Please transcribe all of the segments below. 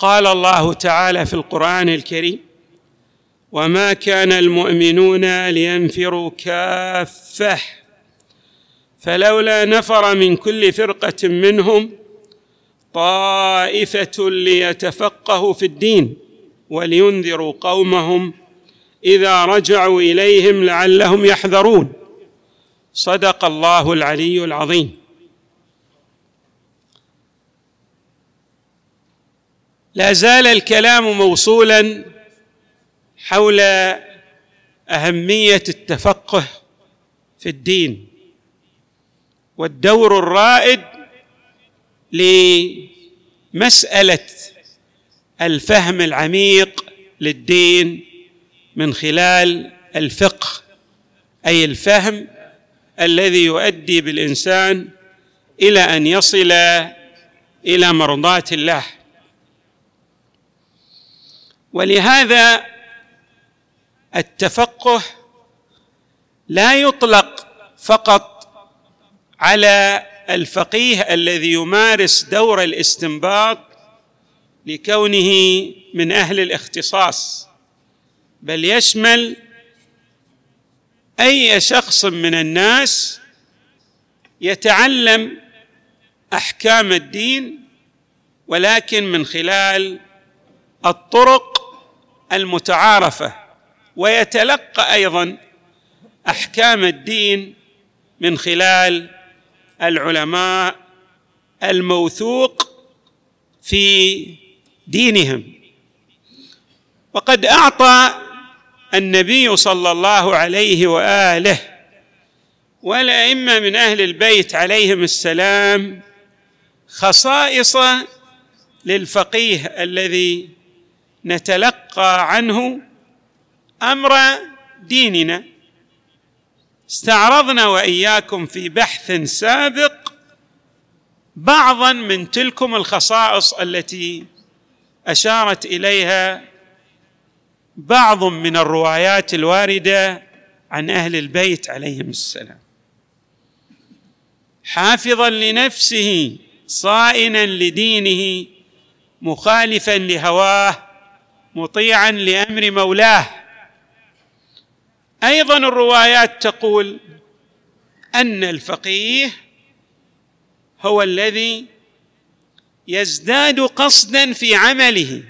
قال الله تعالى في القرآن الكريم وما كان المؤمنون لينفروا كافة فلولا نفر من كل فرقة منهم طائفة ليتفقهوا في الدين ولينذروا قومهم إذا رجعوا إليهم لعلهم يحذرون. صدق الله العلي العظيم. لا زال الكلام موصولا حول أهمية التفقه في الدين والدور الرائد لمسألة الفهم العميق للدين من خلال الفقه أي الفهم الذي يؤدي بالإنسان إلى أن يصل إلى مرضاة الله. ولهذا التفقه لا يطلق فقط على الفقيه الذي يمارس دور الاستنباط لكونه من أهل الاختصاص بل يشمل أي شخص من الناس يتعلم أحكام الدين ولكن من خلال الطرق المتعارفة ويتلقى أيضا أحكام الدين من خلال العلماء الموثوق في دينهم. وقد أعطى النبي صلى الله عليه وآله والأئمة من أهل البيت عليهم السلام خصائص للفقيه الذي نتلقى عنه أمر ديننا. استعرضنا وإياكم في بحث سابق بعضا من تلكم الخصائص التي أشارت إليها بعض من الروايات الواردة عن أهل البيت عليهم السلام. حافظا لنفسه صائنا لدينه مخالفا لهواه مطيعا لأمر مولاه. أيضا الروايات تقول أن الفقيه هو الذي يزداد قصدا في عمله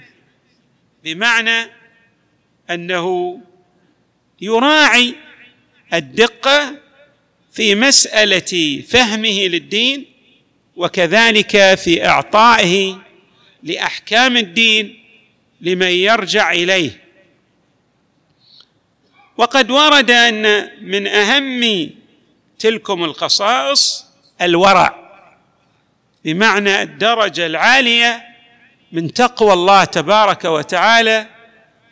بمعنى أنه يراعي الدقة في مسألة فهمه للدين وكذلك في إعطائه لأحكام الدين لمن يرجع إليه. وقد ورد أن من أهم تلكم الخصائص الورع بمعنى الدرجة العالية من تقوى الله تبارك وتعالى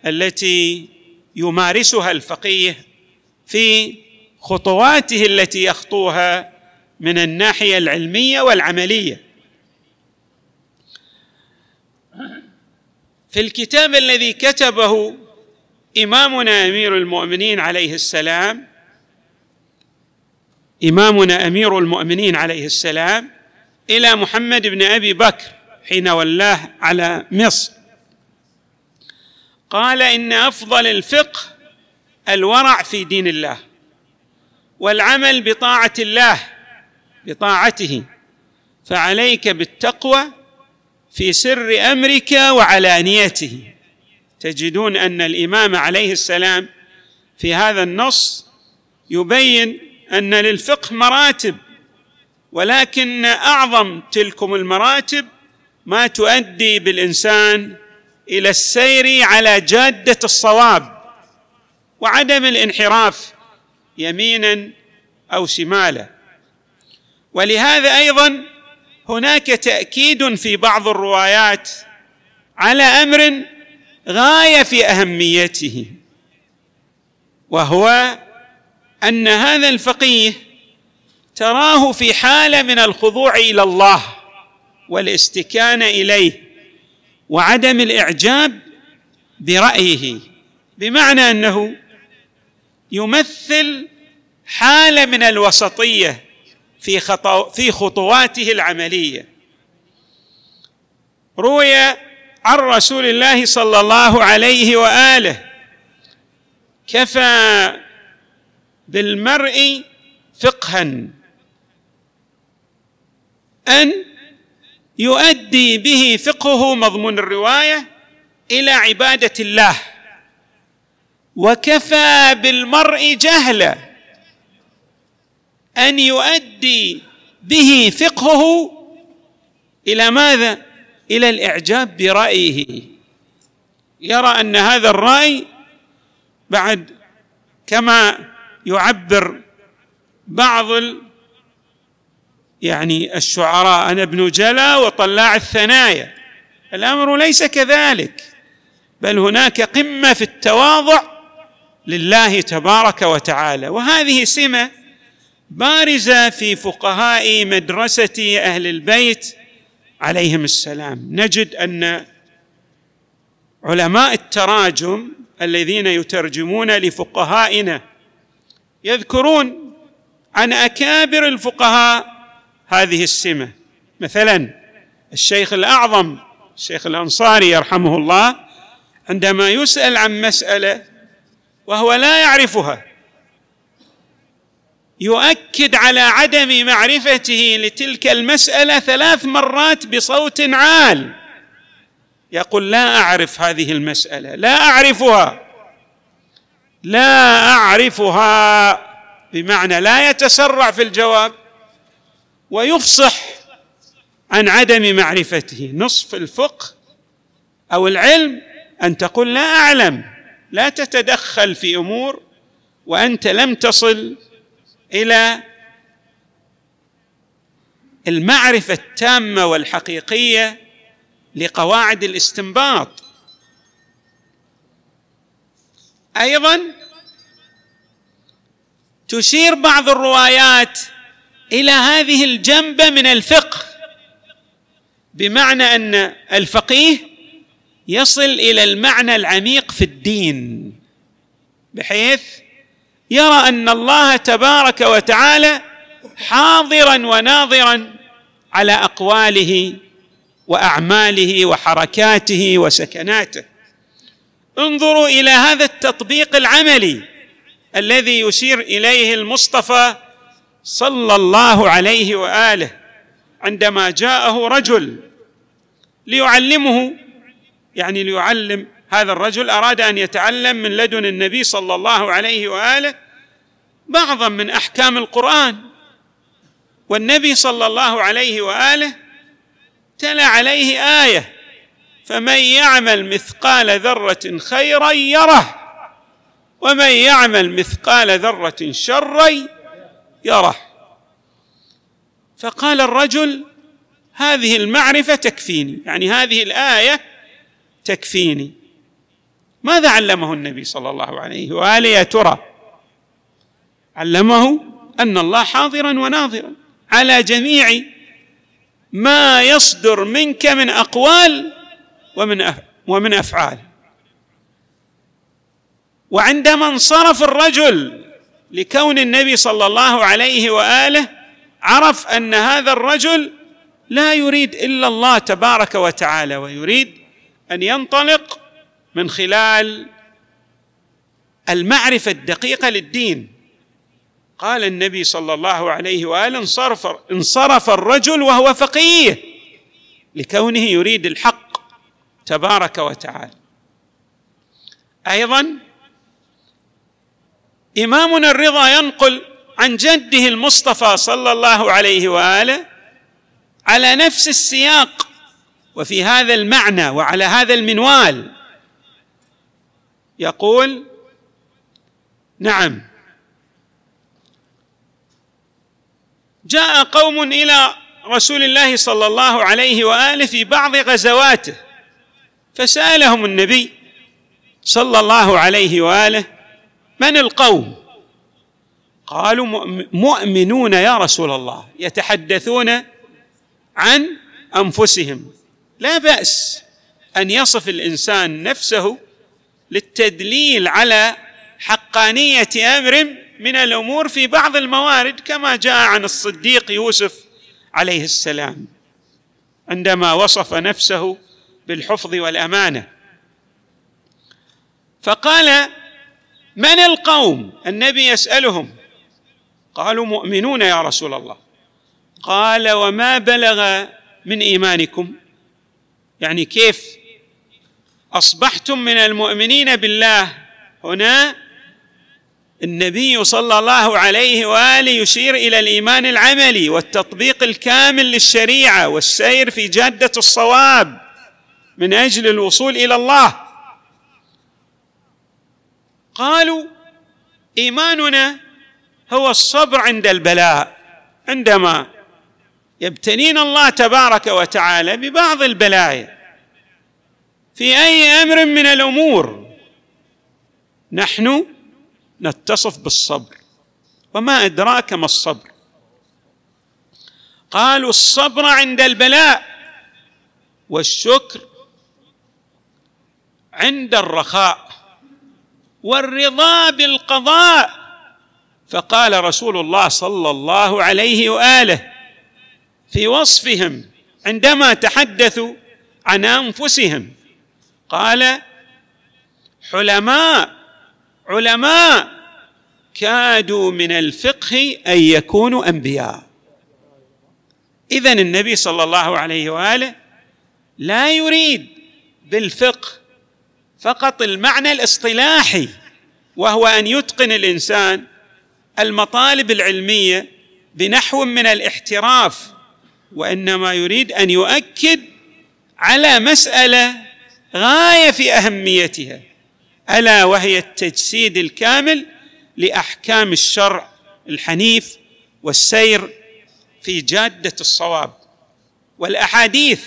التي يمارسها الفقيه في خطواته التي يخطوها من الناحية العلمية والعملية. في الكتاب الذي كتبه إمامنا أمير المؤمنين عليه السلام إمامنا أمير المؤمنين عليه السلام إلى محمد بن أبي بكر حين ولاه على مصر. قال إن أفضل الفقه الورع في دين الله والعمل بطاعة الله بطاعته فعليك بالتقوى في سر أمرك وعلانيته. تجدون أن الإمام عليه السلام في هذا النص يبين أن للفقه مراتب ولكن أعظم تلكم المراتب ما تؤدي بالإنسان إلى السير على جادة الصواب وعدم الانحراف يمينا أو شمالا. ولهذا أيضا هناك تأكيد في بعض الروايات على أمر غاية في أهميته وهو أن هذا الفقيه تراه في حالة من الخضوع إلى الله والاستكانه إليه وعدم الإعجاب برأيه بمعنى أنه يمثل حالة من الوسطية في في خطواته العملية. روي عن رسول الله صلى الله عليه وآله كفى بالمرء فقها أن يؤدي به فقهه مضمون الرواية إلى عبادة الله وكفى بالمرء جهلا أن يؤدي به فقهه إلى ماذا؟ إلى الإعجاب برأيه. يرى أن هذا الرأي بعد كما يعبر بعض يعني الشعراء أنا ابن جلا وطلاع الثنايا. الأمر ليس كذلك بل هناك قمة في التواضع لله تبارك وتعالى. وهذه سمة بارزة في فقهاء مدرسة أهل البيت عليهم السلام. نجد أن علماء التراجم الذين يترجمون لفقهائنا يذكرون عن أكابر الفقهاء هذه السمة. مثلا الشيخ الأعظم الشيخ الأنصاري يرحمه الله عندما يسأل عن مسألة وهو لا يعرفها يؤكد على عدم معرفته لتلك المسألة ثلاث مرات بصوت عال. يقول لا أعرف هذه المسألة لا أعرفها لا أعرفها بمعنى لا يتسرع في الجواب ويفصح عن عدم معرفته. نصف الفقه أو العلم أن تقول لا أعلم لا تتدخل في أمور وأنت لم تصل إلى المعرفة التامة والحقيقية لقواعد الاستنباط. أيضا تشير بعض الروايات إلى هذه الجنبة من الفقه بمعنى أن الفقيه يصل إلى المعنى العميق في الدين بحيث يرى أن الله تبارك وتعالى حاضرا وناظرا على أقواله وأعماله وحركاته وسكناته. انظروا إلى هذا التطبيق العملي الذي يشير إليه المصطفى صلى الله عليه وآله عندما جاءه رجل ليعلمه يعني ليعلم هذا الرجل أراد أن يتعلم من لدن النبي صلى الله عليه وآله بعضا من أحكام القرآن. والنبي صلى الله عليه وآله تلا عليه آية فمن يعمل مثقال ذرة خيرا يره ومن يعمل مثقال ذرة شرا يره. فقال الرجل هذه المعرفة تكفيني يعني هذه الآية تكفيني. ماذا علمه النبي صلى الله عليه وآله؟ يا ترى. علمه أن الله حاضرا وناظرا على جميع ما يصدر منك من أقوال ومن ومن أفعال. وعندما انصرف الرجل لكون النبي صلى الله عليه وآله عرف أن هذا الرجل لا يريد إلا الله تبارك وتعالى ويريد أن ينطلق من خلال المعرفة الدقيقة للدين. قال النبي صلى الله عليه وآله انصرف انصرف الرجل وهو فقيه لكونه يريد الحق تبارك وتعالى. أيضا إمامنا الرضا ينقل عن جده المصطفى صلى الله عليه وآله على نفس السياق وفي هذا المعنى وعلى هذا المنوال. يقول نعم. جاء قوم إلى رسول الله صلى الله عليه وآله في بعض غزواته فسألهم النبي صلى الله عليه وآله من القوم؟ قالوا مؤمنون يا رسول الله يتحدثون عن أنفسهم. لا بأس أن يصف الإنسان نفسه للتدليل على حقانية أمر من الأمور في بعض الموارد كما جاء عن الصديق يوسف عليه السلام عندما وصف نفسه بالحفظ والأمانة. فقال من القوم؟ النبي يسألهم. قالوا مؤمنون يا رسول الله. قال وما بلغ من إيمانكم؟ يعني كيف أصبحتم من المؤمنين بالله. هنا النبي صلى الله عليه وآله يشير إلى الإيمان العملي والتطبيق الكامل للشريعة والسير في جادة الصواب من أجل الوصول إلى الله. قالوا إيماننا هو الصبر عند البلاء عندما يبتلينا الله تبارك وتعالى ببعض البلايا في أي أمر من الأمور نحن نتصف بالصبر. وما أدراك ما الصبر؟ قالوا الصبر عند البلاء والشكر عند الرخاء والرضا بالقضاء. فقال رسول الله صلى الله عليه وآله في وصفهم عندما تحدثوا عن أنفسهم قال حلماء علماء كادوا من الفقه أن يكونوا أنبياء. اذا النبي صلى الله عليه وآله لا يريد بالفقه فقط المعنى الاصطلاحي وهو أن يتقن الإنسان المطالب العلمية بنحو من الاحتراف وإنما يريد أن يؤكد على مسألة غاية في أهميتها ألا وهي التجسيد الكامل لأحكام الشرع الحنيف والسير في جادة الصواب. والأحاديث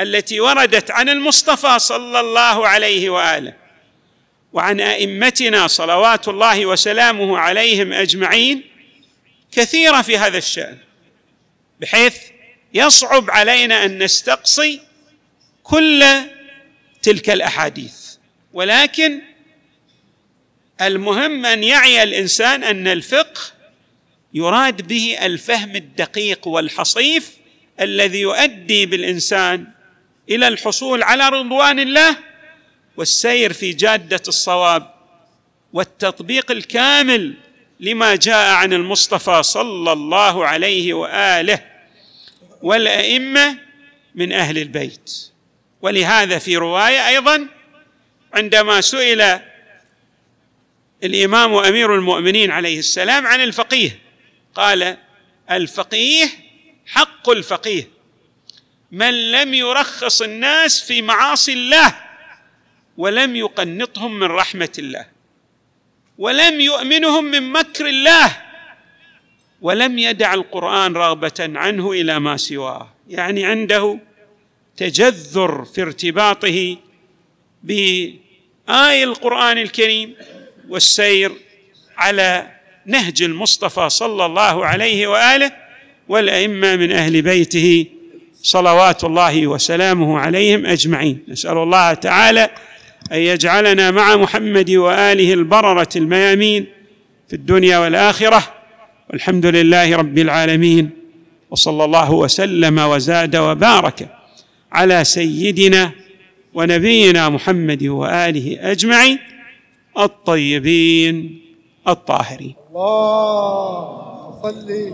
التي وردت عن المصطفى صلى الله عليه وآله وعن أئمتنا صلوات الله وسلامه عليهم أجمعين كثيرة في هذا الشأن بحيث يصعب علينا أن نستقصي كل تلك الأحاديث. ولكن المهم أن يعي الإنسان أن الفقه يراد به الفهم الدقيق والحصيف الذي يؤدي بالإنسان إلى الحصول على رضوان الله والسير في جادة الصواب والتطبيق الكامل لما جاء عن المصطفى صلى الله عليه وآله والأئمة من أهل البيت. ولهذا في رواية أيضا عندما سئل الإمام أمير المؤمنين عليه السلام عن الفقيه قال الفقيه حق الفقيه من لم يرخص الناس في معاصي الله ولم يقنطهم من رحمة الله ولم يؤمنهم من مكر الله ولم يدع القرآن رغبة عنه إلى ما سواه. يعني عنده تجذر في ارتباطه باي القرآن الكريم والسير على نهج المصطفى صلى الله عليه وآله والأئمة من أهل بيته صلوات الله وسلامه عليهم أجمعين. نسأل الله تعالى أن يجعلنا مع محمد وآله البررة الميامين في الدنيا والآخرة. والحمد لله رب العالمين. وصلى الله وسلم وزاد وبارك. على سيدنا ونبينا محمد وآله أجمعين الطيبين الطاهرين. الله صلي